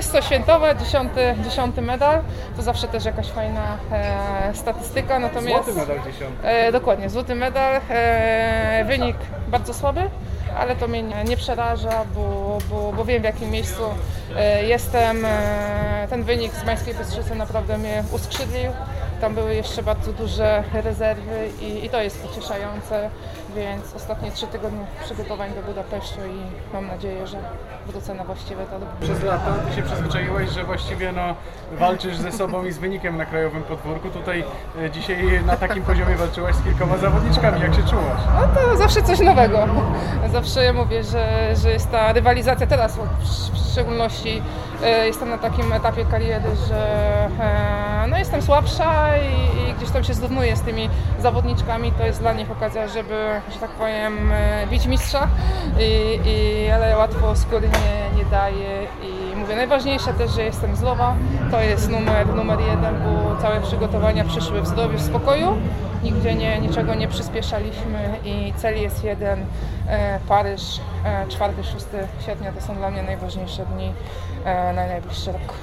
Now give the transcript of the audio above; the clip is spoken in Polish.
jest to świętowe, dziesiąty, dziesiąty medal, to zawsze też jakaś fajna e, statystyka, natomiast... Złoty medal dziesiąty. E, dokładnie, złoty medal, e, wynik bardzo słaby, ale to mnie nie, nie przeraża, bo, bo, bo wiem w jakim miejscu e, jestem. E, ten wynik z Mańskiej Bystrzycy naprawdę mnie uskrzydlił. Tam były jeszcze bardzo duże rezerwy i, i to jest pocieszające, więc ostatnie trzy tygodnie przygotowań do Budapesztu i mam nadzieję, że wrócę na właściwe tory. Przez lata ty się przyzwyczaiłeś, że właściwie no, walczysz ze sobą i z wynikiem na krajowym podwórku. Tutaj e, dzisiaj na takim poziomie walczyłaś z kilkoma zawodniczkami. Jak się czułaś? No to zawsze coś nowego. Zawsze mówię, że, że jest ta rywalizacja teraz w szczególności e, jestem na takim etapie kariery, że e, jestem słabsza i, i gdzieś tam się zrównuję z tymi zawodniczkami. To jest dla nich okazja, żeby, że tak powiem, e, bić mistrza, I, i, ale łatwo skóry nie, nie daje i mówię, najważniejsze też, że jestem zdrowa. To jest numer, numer jeden, bo całe przygotowania przyszły w zdrowiu, w spokoju. Nigdzie nie, niczego nie przyspieszaliśmy i cel jest jeden, e, Paryż, e, 4-6 sierpnia to są dla mnie najważniejsze dni e, na najbliższy rok.